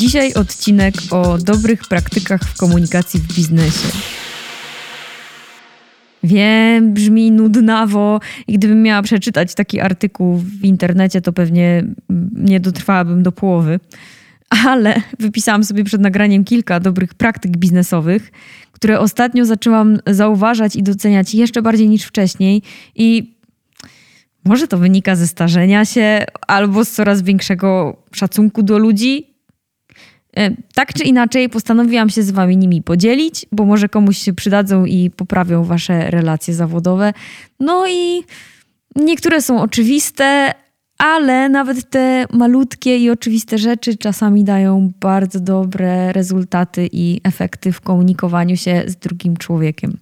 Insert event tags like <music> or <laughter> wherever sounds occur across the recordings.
Dzisiaj odcinek o dobrych praktykach w komunikacji w biznesie. Wiem, brzmi nudnawo i gdybym miała przeczytać taki artykuł w internecie, to pewnie nie dotrwałabym do połowy. Ale wypisałam sobie przed nagraniem kilka dobrych praktyk biznesowych, które ostatnio zaczęłam zauważać i doceniać jeszcze bardziej niż wcześniej. I może to wynika ze starzenia się albo z coraz większego szacunku do ludzi. E, tak czy inaczej, postanowiłam się z Wami nimi podzielić, bo może komuś się przydadzą i poprawią Wasze relacje zawodowe. No i niektóre są oczywiste, ale nawet te malutkie i oczywiste rzeczy czasami dają bardzo dobre rezultaty i efekty w komunikowaniu się z drugim człowiekiem.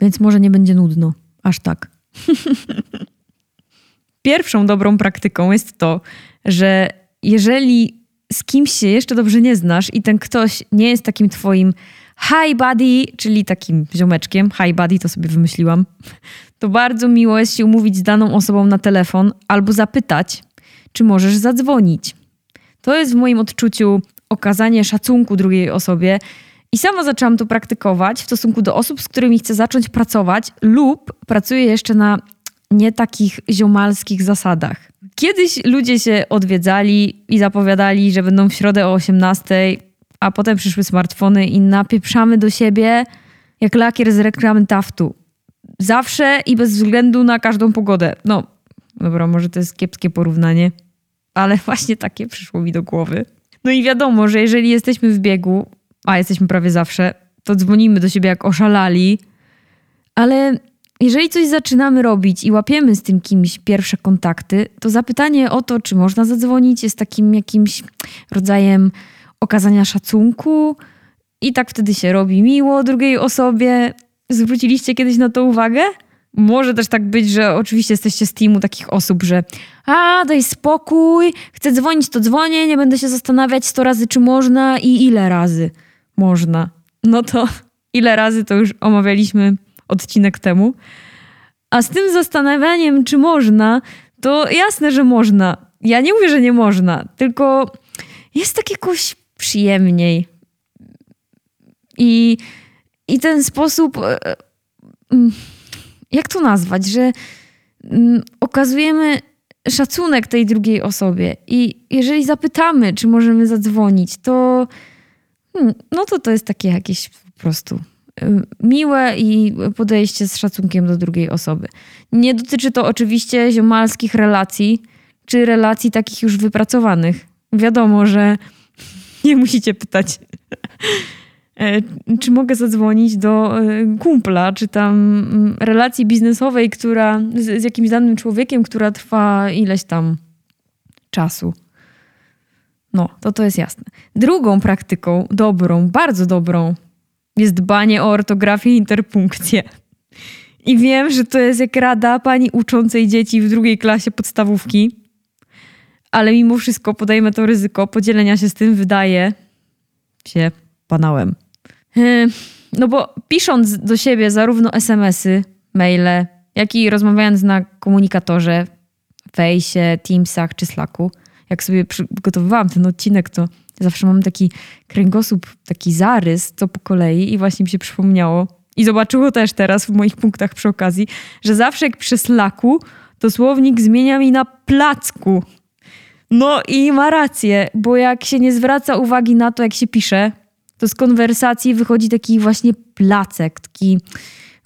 Więc może nie będzie nudno, aż tak. <laughs> Pierwszą dobrą praktyką jest to, że jeżeli z kimś się jeszcze dobrze nie znasz i ten ktoś nie jest takim twoim hi buddy, czyli takim ziomeczkiem, hi buddy to sobie wymyśliłam, to bardzo miło jest się umówić z daną osobą na telefon albo zapytać, czy możesz zadzwonić. To jest w moim odczuciu okazanie szacunku drugiej osobie i sama zaczęłam to praktykować w stosunku do osób, z którymi chcę zacząć pracować lub pracuję jeszcze na nie takich ziomalskich zasadach. Kiedyś ludzie się odwiedzali i zapowiadali, że będą w środę o 18, a potem przyszły smartfony i napieprzamy do siebie jak lakier z reklamy Taftu. Zawsze i bez względu na każdą pogodę. No, dobra, może to jest kiepskie porównanie, ale <laughs> właśnie takie przyszło mi do głowy. No i wiadomo, że jeżeli jesteśmy w biegu, a jesteśmy prawie zawsze, to dzwonimy do siebie jak oszalali, ale jeżeli coś zaczynamy robić i łapiemy z tym kimś pierwsze kontakty, to zapytanie o to, czy można zadzwonić, jest takim jakimś rodzajem okazania szacunku i tak wtedy się robi miło drugiej osobie. Zwróciliście kiedyś na to uwagę? Może też tak być, że oczywiście jesteście z teamu takich osób, że a, daj spokój, chcę dzwonić, to dzwonię, nie będę się zastanawiać sto razy, czy można i ile razy można. No to <laughs> ile razy to już omawialiśmy odcinek temu. A z tym zastanawianiem, czy można, to jasne, że można. Ja nie mówię, że nie można, tylko jest tak jakoś przyjemniej. I, i ten sposób, e, mm, jak to nazwać, że mm, okazujemy szacunek tej drugiej osobie. I jeżeli zapytamy, czy możemy zadzwonić, to hmm, no to to jest takie jakieś po prostu miłe i podejście z szacunkiem do drugiej osoby. Nie dotyczy to oczywiście ziomalskich relacji, czy relacji takich już wypracowanych. Wiadomo, że <laughs> nie musicie pytać, <laughs> e, czy mogę zadzwonić do e, kumpla, czy tam mm, relacji biznesowej, która z, z jakimś danym człowiekiem, która trwa ileś tam czasu. No, to to jest jasne. Drugą praktyką, dobrą, bardzo dobrą, jest dbanie o ortografię i interpunkcję. I wiem, że to jest jak rada pani uczącej dzieci w drugiej klasie podstawówki, ale mimo wszystko podejmę to ryzyko podzielenia się z tym, wydaje się banałem. No bo pisząc do siebie zarówno SMS-y, maile, jak i rozmawiając na komunikatorze, Fejsie, Teamsach czy Slacku, jak sobie przygotowywałam ten odcinek, to zawsze mam taki kręgosłup, taki zarys, co po kolei i właśnie mi się przypomniało i zobaczyło też teraz w moich punktach przy okazji, że zawsze jak przy slaku, to słownik zmienia mi na placku. No i ma rację, bo jak się nie zwraca uwagi na to, jak się pisze, to z konwersacji wychodzi taki właśnie placek, taki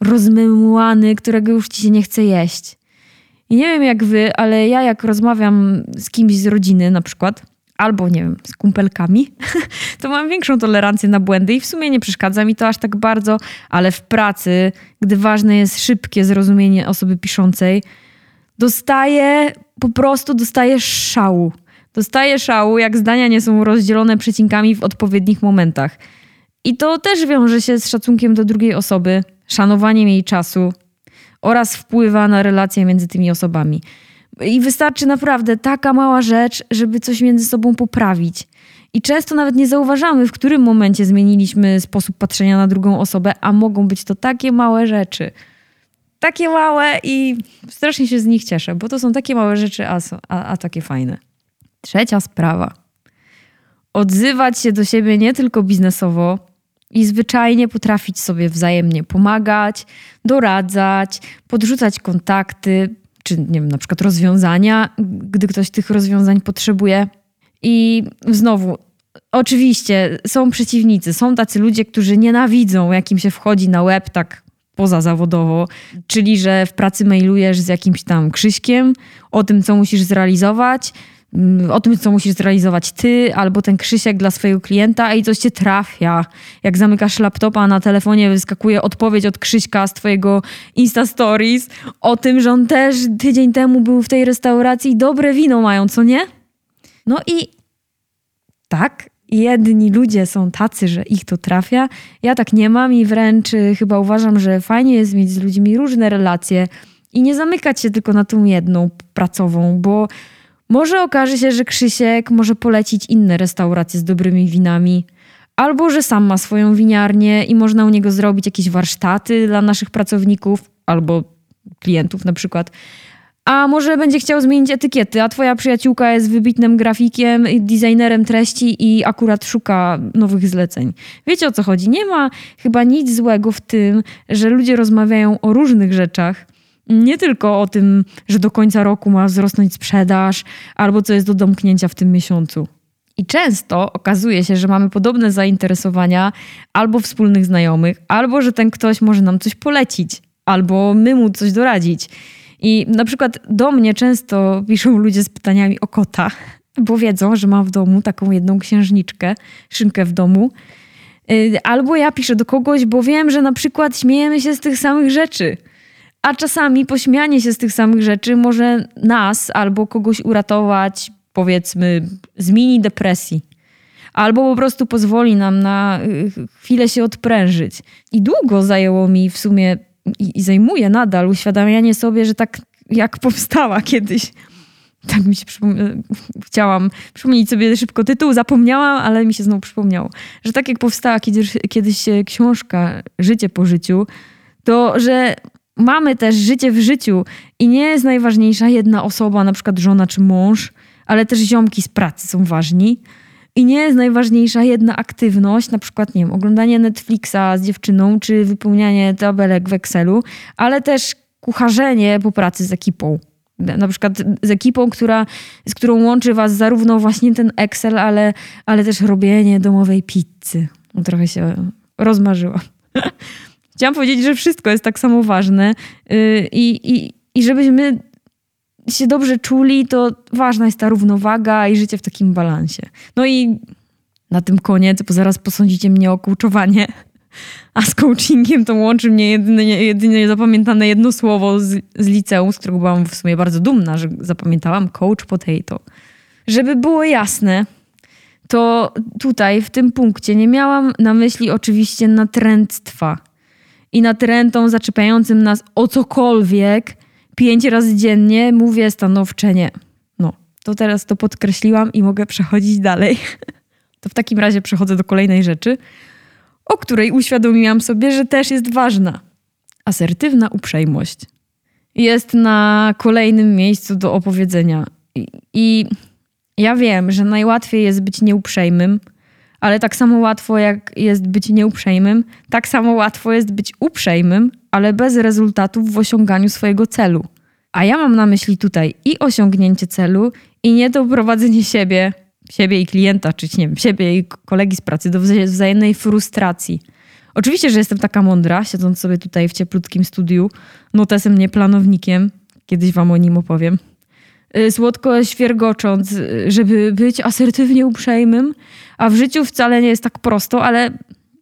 rozmemłany, którego już ci się nie chce jeść. I nie wiem jak wy, ale ja jak rozmawiam z kimś z rodziny na przykład, albo nie wiem, z kumpelkami, <laughs> to mam większą tolerancję na błędy i w sumie nie przeszkadza mi to aż tak bardzo, ale w pracy, gdy ważne jest szybkie zrozumienie osoby piszącej, dostaję, po prostu dostaję szału. Dostaję szału, jak zdania nie są rozdzielone przecinkami w odpowiednich momentach. I to też wiąże się z szacunkiem do drugiej osoby, szanowaniem jej czasu oraz wpływa na relacje między tymi osobami. I wystarczy naprawdę taka mała rzecz, żeby coś między sobą poprawić. I często nawet nie zauważamy, w którym momencie zmieniliśmy sposób patrzenia na drugą osobę, a mogą być to takie małe rzeczy. Takie małe i strasznie się z nich cieszę, bo to są takie małe rzeczy, a, a, a takie fajne. Trzecia sprawa. odzywać się do siebie nie tylko biznesowo i zwyczajnie potrafić sobie wzajemnie pomagać, doradzać, podrzucać kontakty, czy nie wiem, na przykład rozwiązania, gdy ktoś tych rozwiązań potrzebuje. I znowu, oczywiście są przeciwnicy, są tacy ludzie, którzy nienawidzą, jak im się wchodzi na web tak pozazawodowo, czyli że w pracy mailujesz z jakimś tam Krzyśkiem o tym, co musisz zrealizować, o tym, co musisz zrealizować ty, albo ten Krzysiek dla swojego klienta i coś cię trafia. Jak zamykasz laptopa, na telefonie wyskakuje odpowiedź od Krzyśka z twojego Insta Stories o tym, że on też tydzień temu był w tej restauracji i dobre wino mają, co nie? No i tak, jedni ludzie są tacy, że ich to trafia. Ja tak nie mam i wręcz y, chyba uważam, że fajnie jest mieć z ludźmi różne relacje i nie zamykać się tylko na tą jedną pracową, bo może okaże się, że Krzysiek może polecić inne restauracje z dobrymi winami. Albo że sam ma swoją winiarnię i można u niego zrobić jakieś warsztaty dla naszych pracowników albo klientów na przykład. A może będzie chciał zmienić etykiety, a twoja przyjaciółka jest wybitnym grafikiem, designerem treści i akurat szuka nowych zleceń. Wiecie o co chodzi? Nie ma chyba nic złego w tym, że ludzie rozmawiają o różnych rzeczach. Nie tylko o tym, że do końca roku ma wzrosnąć sprzedaż, albo co jest do domknięcia w tym miesiącu. I często okazuje się, że mamy podobne zainteresowania albo wspólnych znajomych, albo że ten ktoś może nam coś polecić, albo my mu coś doradzić. I na przykład do mnie często piszą ludzie z pytaniami o kota, bo wiedzą, że mam w domu taką jedną księżniczkę, szynkę w domu. Y, albo ja piszę do kogoś, bo wiem, że na przykład śmiejemy się z tych samych rzeczy. A czasami pośmianie się z tych samych rzeczy może nas albo kogoś uratować, powiedzmy, z mini depresji. Albo po prostu pozwoli nam na y, chwilę się odprężyć. I długo zajęło mi w sumie i, zajmuje nadal uświadamianie sobie, że tak jak powstała <laughs> kiedyś. Tak mi się przypomniało. Chciałam przypomnieć sobie szybko tytuł, zapomniałam, ale mi się znowu przypomniało, że tak jak powstała kiedyś, kiedyś książka Życie po życiu, to że mamy też życie w życiu i nie jest najważniejsza jedna osoba, na przykład żona czy mąż, ale też ziomki z pracy są ważni i nie jest najważniejsza jedna aktywność, na przykład, nie wiem, oglądanie Netflixa z dziewczyną, czy wypełnianie tabelek w Excelu, ale też kucharzenie po pracy z ekipą. Na przykład z ekipą, która, z którą łączy was zarówno właśnie ten Excel, ale, ale też robienie domowej pizzy. No, trochę się rozmarzyła. <laughs> Chciałam powiedzieć, że wszystko jest tak samo ważne yy, i, i żebyśmy się dobrze czuli, to ważna jest ta równowaga i życie w takim balansie. No i na tym koniec, bo zaraz posądzicie mnie o coachowanie. A z coachingiem to łączy mnie jedynie, jedynie zapamiętane jedno słowo z, z liceum, z którego byłam w sumie bardzo dumna, że zapamiętałam coach potato. Żeby było jasne, to tutaj w tym punkcie nie miałam na myśli oczywiście natręctwa i natrętą zaczepiającym nas o cokolwiek, pięć razy dziennie mówię stanowcze nie. No, to teraz to podkreśliłam i mogę przechodzić dalej. <laughs> To w takim razie przechodzę do kolejnej rzeczy, o której uświadomiłam sobie, że też jest ważna. Asertywna uprzejmość. Jest na kolejnym miejscu do opowiedzenia. I, i ja wiem, że najłatwiej jest być nieuprzejmym, ale tak samo łatwo jak jest być nieuprzejmym, tak samo łatwo jest być uprzejmym, ale bez rezultatów w osiąganiu swojego celu. A ja mam na myśli tutaj i osiągnięcie celu, i nie doprowadzenie siebie, siebie i klienta, czy nie wiem, siebie i kolegi z pracy do wzajemnej frustracji. Oczywiście, że jestem taka mądra, siedząc sobie tutaj w cieplutkim studiu, notesem, nie planownikiem. Kiedyś wam o nim opowiem. Y, słodko świergocząc, y, żeby być asertywnie uprzejmym, a w życiu wcale nie jest tak prosto, ale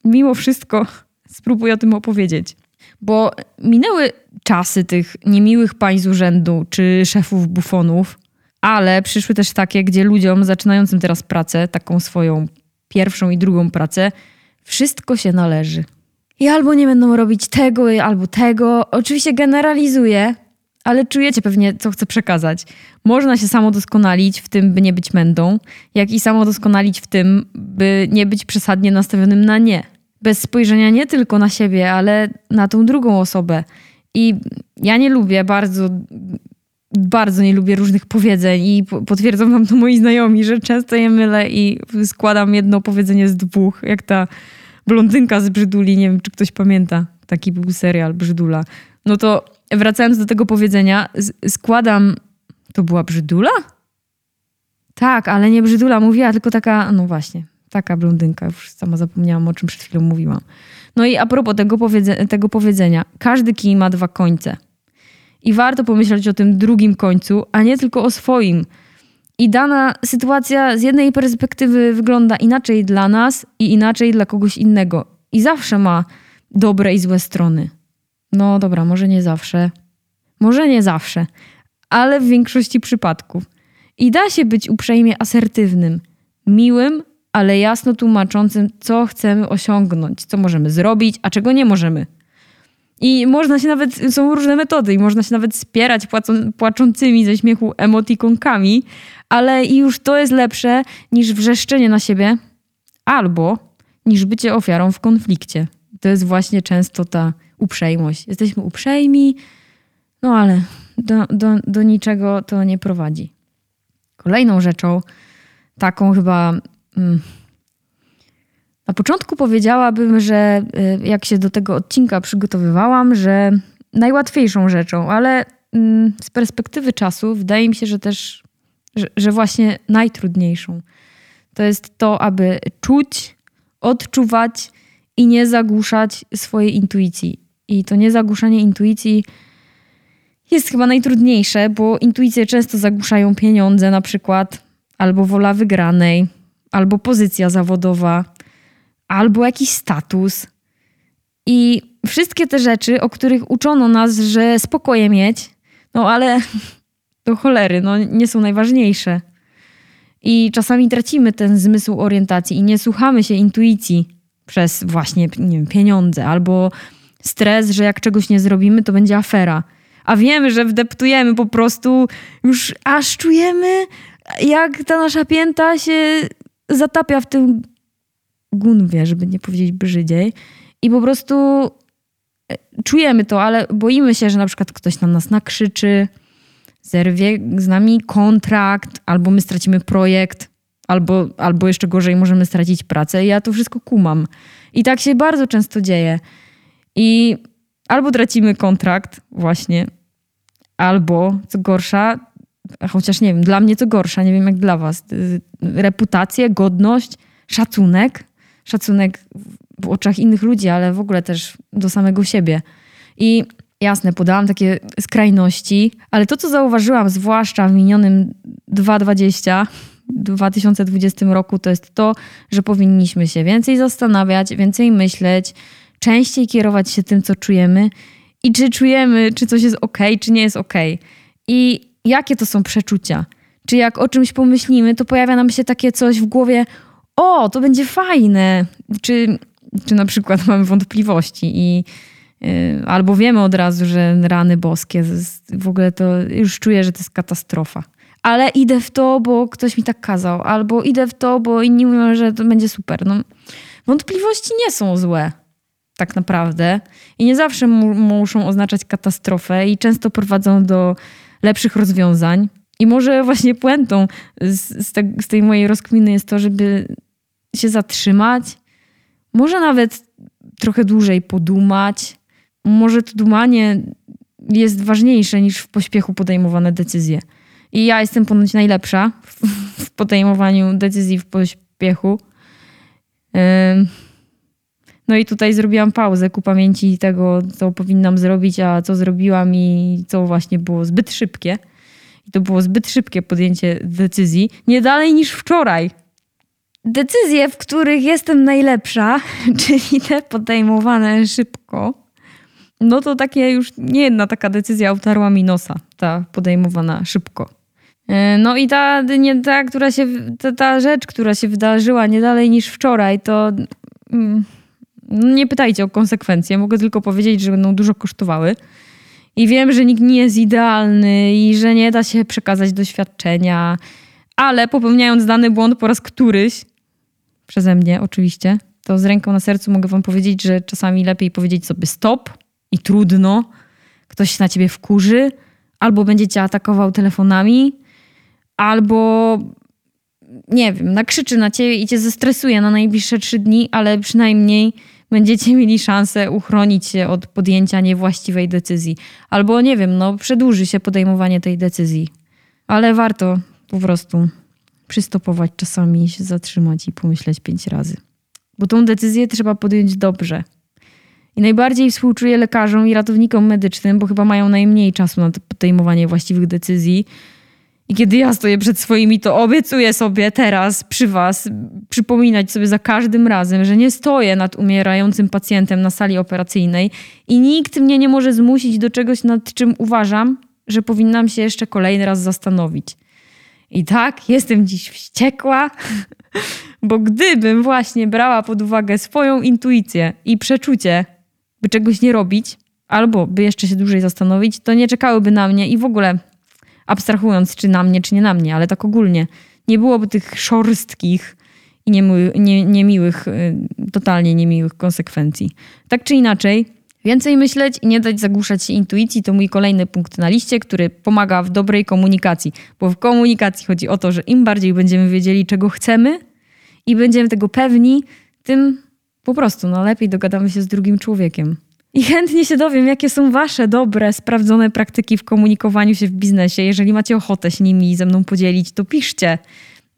mimo wszystko <laughs> spróbuję o tym opowiedzieć. Bo minęły czasy tych niemiłych pań z urzędu czy szefów bufonów, ale przyszły też takie, gdzie ludziom zaczynającym teraz pracę, taką swoją pierwszą i drugą pracę, wszystko się należy. I albo nie będą robić tego, albo tego. Oczywiście generalizuję, ale czujecie pewnie, co chcę przekazać. Można się samo doskonalić w tym, by nie być mędą, jak i samo doskonalić w tym, by nie być przesadnie nastawionym na nie. Bez spojrzenia nie tylko na siebie, ale na tą drugą osobę. I ja nie lubię bardzo bardzo nie lubię różnych powiedzeń i potwierdzą wam to moi znajomi, że często je mylę i składam jedno powiedzenie z dwóch, jak ta blondynka z Brzyduli, nie wiem czy ktoś pamięta, taki był serial Brzydula. No to wracając do tego powiedzenia, składam... To była Brzydula? Tak, ale nie Brzydula mówiła, tylko taka, no właśnie, taka blondynka. Już sama zapomniałam, o czym przed chwilą mówiłam. No i a propos tego, powiedze tego powiedzenia, każdy kij ma dwa końce. I warto pomyśleć o tym drugim końcu, a nie tylko o swoim. I dana sytuacja z jednej perspektywy wygląda inaczej dla nas i inaczej dla kogoś innego. I zawsze ma dobre i złe strony. No dobra, może nie zawsze. Może nie zawsze, ale w większości przypadków. I da się być uprzejmie asertywnym, miłym, ale jasno tłumaczącym, co chcemy osiągnąć, co możemy zrobić, a czego nie możemy. I można się nawet, są różne metody i można się nawet spierać płacą, płaczącymi ze śmiechu emotikonkami, ale już to jest lepsze niż wrzeszczenie na siebie albo niż bycie ofiarą w konflikcie. To jest właśnie często ta uprzejmość. Jesteśmy uprzejmi, no ale do, do, do niczego to nie prowadzi. Kolejną rzeczą, taką chyba. Mm, na początku powiedziałabym, że y, jak się do tego odcinka przygotowywałam, że najłatwiejszą rzeczą, ale mm, z perspektywy czasu wydaje mi się, że też, że, że właśnie najtrudniejszą. To jest to, aby czuć, odczuwać i nie zagłuszać swojej intuicji. I to niezagłuszanie intuicji jest chyba najtrudniejsze, bo intuicje często zagłuszają pieniądze na przykład, albo wola wygranej, albo pozycja zawodowa, albo jakiś status. I wszystkie te rzeczy, o których uczono nas, że spokoje mieć, no ale <laughs> do cholery, no nie są najważniejsze. I czasami tracimy ten zmysł orientacji i nie słuchamy się intuicji przez właśnie nie wiem, pieniądze albo stres, że jak czegoś nie zrobimy, to będzie afera. A wiemy, że wdeptujemy po prostu, już aż czujemy, jak ta nasza pięta się zatapia w tym gunwie, żeby nie powiedzieć brzydziej. I po prostu e, czujemy to, ale boimy się, że na przykład ktoś na nas nakrzyczy, zerwie z nami kontrakt, albo my stracimy projekt, albo, albo jeszcze gorzej, możemy stracić pracę. I ja to wszystko kumam. I tak się bardzo często dzieje. I albo tracimy kontrakt, właśnie, albo co gorsza, chociaż nie wiem, dla mnie co gorsza, nie wiem jak dla was, y, reputację, godność, szacunek, szacunek w oczach innych ludzi, ale w ogóle też do samego siebie. I jasne, podałam takie skrajności, ale to, co zauważyłam, zwłaszcza w minionym 2020, 2020 roku, to jest to, że powinniśmy się więcej zastanawiać, więcej myśleć, częściej kierować się tym, co czujemy i czy czujemy, czy coś jest ok, czy nie jest ok. I jakie to są przeczucia? Czy jak o czymś pomyślimy, to pojawia nam się takie coś w głowie, o, to będzie fajne. Czy, czy na przykład <laughs> mamy wątpliwości i yy, albo wiemy od razu, że rany boskie, w ogóle to już czuję, że to jest katastrofa. Ale idę w to, bo ktoś mi tak kazał, albo idę w to, bo inni mówią, że to będzie super. No, wątpliwości nie są złe tak naprawdę. I nie zawsze mu muszą oznaczać katastrofę i często prowadzą do lepszych rozwiązań. I może właśnie puentą z, z, te, z tej mojej rozkminy jest to, żeby się zatrzymać, może nawet trochę dłużej podumać. Może to dumanie jest ważniejsze niż w pośpiechu podejmowane decyzje. I ja jestem ponoć najlepsza w, w podejmowaniu decyzji w pośpiechu. Yy no i tutaj zrobiłam pauzę ku pamięci tego, co powinnam zrobić, a co zrobiłam i co właśnie było zbyt szybkie. I to było zbyt szybkie podjęcie decyzji, nie dalej niż wczoraj. Decyzje, w których jestem najlepsza, <laughs> czyli te podejmowane szybko, no to takie już nie jedna taka decyzja utarła mi nosa, ta podejmowana szybko. E, no i ta, nie, ta, która się, ta, ta rzecz, która się wydarzyła nie dalej niż wczoraj, to mm, nie pytajcie o konsekwencje, mogę tylko powiedzieć, że będą dużo kosztowały. I wiem, że nikt nie jest idealny i że nie da się przekazać doświadczenia, ale popełniając dany błąd po raz któryś, przeze mnie oczywiście, to z ręką na sercu mogę wam powiedzieć, że czasami lepiej powiedzieć sobie stop i trudno. Ktoś się na ciebie wkurzy, albo będzie cię atakował telefonami, albo nie wiem, nakrzyczy na ciebie i cię zestresuje na najbliższe trzy dni, ale przynajmniej będziecie mieli szansę uchronić się od podjęcia niewłaściwej decyzji. Albo nie wiem, no przedłuży się podejmowanie tej decyzji. Ale warto po prostu przystopować czasami, się zatrzymać i pomyśleć pięć razy. Bo tą decyzję trzeba podjąć dobrze. I najbardziej współczuję lekarzom i ratownikom medycznym, bo chyba mają najmniej czasu na podejmowanie właściwych decyzji. I kiedy ja stoję przed swoimi, to obiecuję sobie teraz przy Was przypominać sobie za każdym razem, że nie stoję nad umierającym pacjentem na sali operacyjnej i nikt mnie nie może zmusić do czegoś, nad czym uważam, że powinnam się jeszcze kolejny raz zastanowić. I tak, jestem dziś wściekła, <laughs> bo gdybym właśnie brała pod uwagę swoją intuicję i przeczucie, by czegoś nie robić, albo by jeszcze się dłużej zastanowić, to nie czekałyby na mnie i w ogóle abstrahując czy na mnie, czy nie na mnie, ale tak ogólnie, nie byłoby tych szorstkich i nie, niemiłych, y, totalnie niemiłych konsekwencji. Tak czy inaczej, więcej myśleć i nie dać zagłuszać się intuicji to mój kolejny punkt na liście, który pomaga w dobrej komunikacji. Bo w komunikacji chodzi o to, że im bardziej będziemy wiedzieli, czego chcemy i będziemy tego pewni, tym po prostu no, lepiej dogadamy się z drugim człowiekiem. I chętnie się dowiem, jakie są Wasze dobre, sprawdzone praktyki w komunikowaniu się w biznesie. Jeżeli macie ochotę się nimi ze mną podzielić, to piszcie.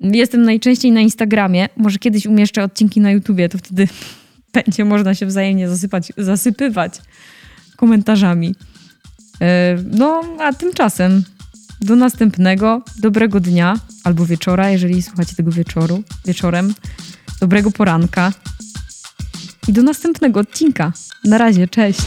Jestem najczęściej na Instagramie. Może kiedyś umieszczę odcinki na YouTubie, to wtedy <laughs> będzie można się wzajemnie zasypać, zasypywać komentarzami. E, no, a tymczasem do następnego, dobrego dnia albo wieczora, jeżeli słuchacie tego wieczoru, wieczorem, dobrego poranka i do następnego odcinka. Na razie, cześć.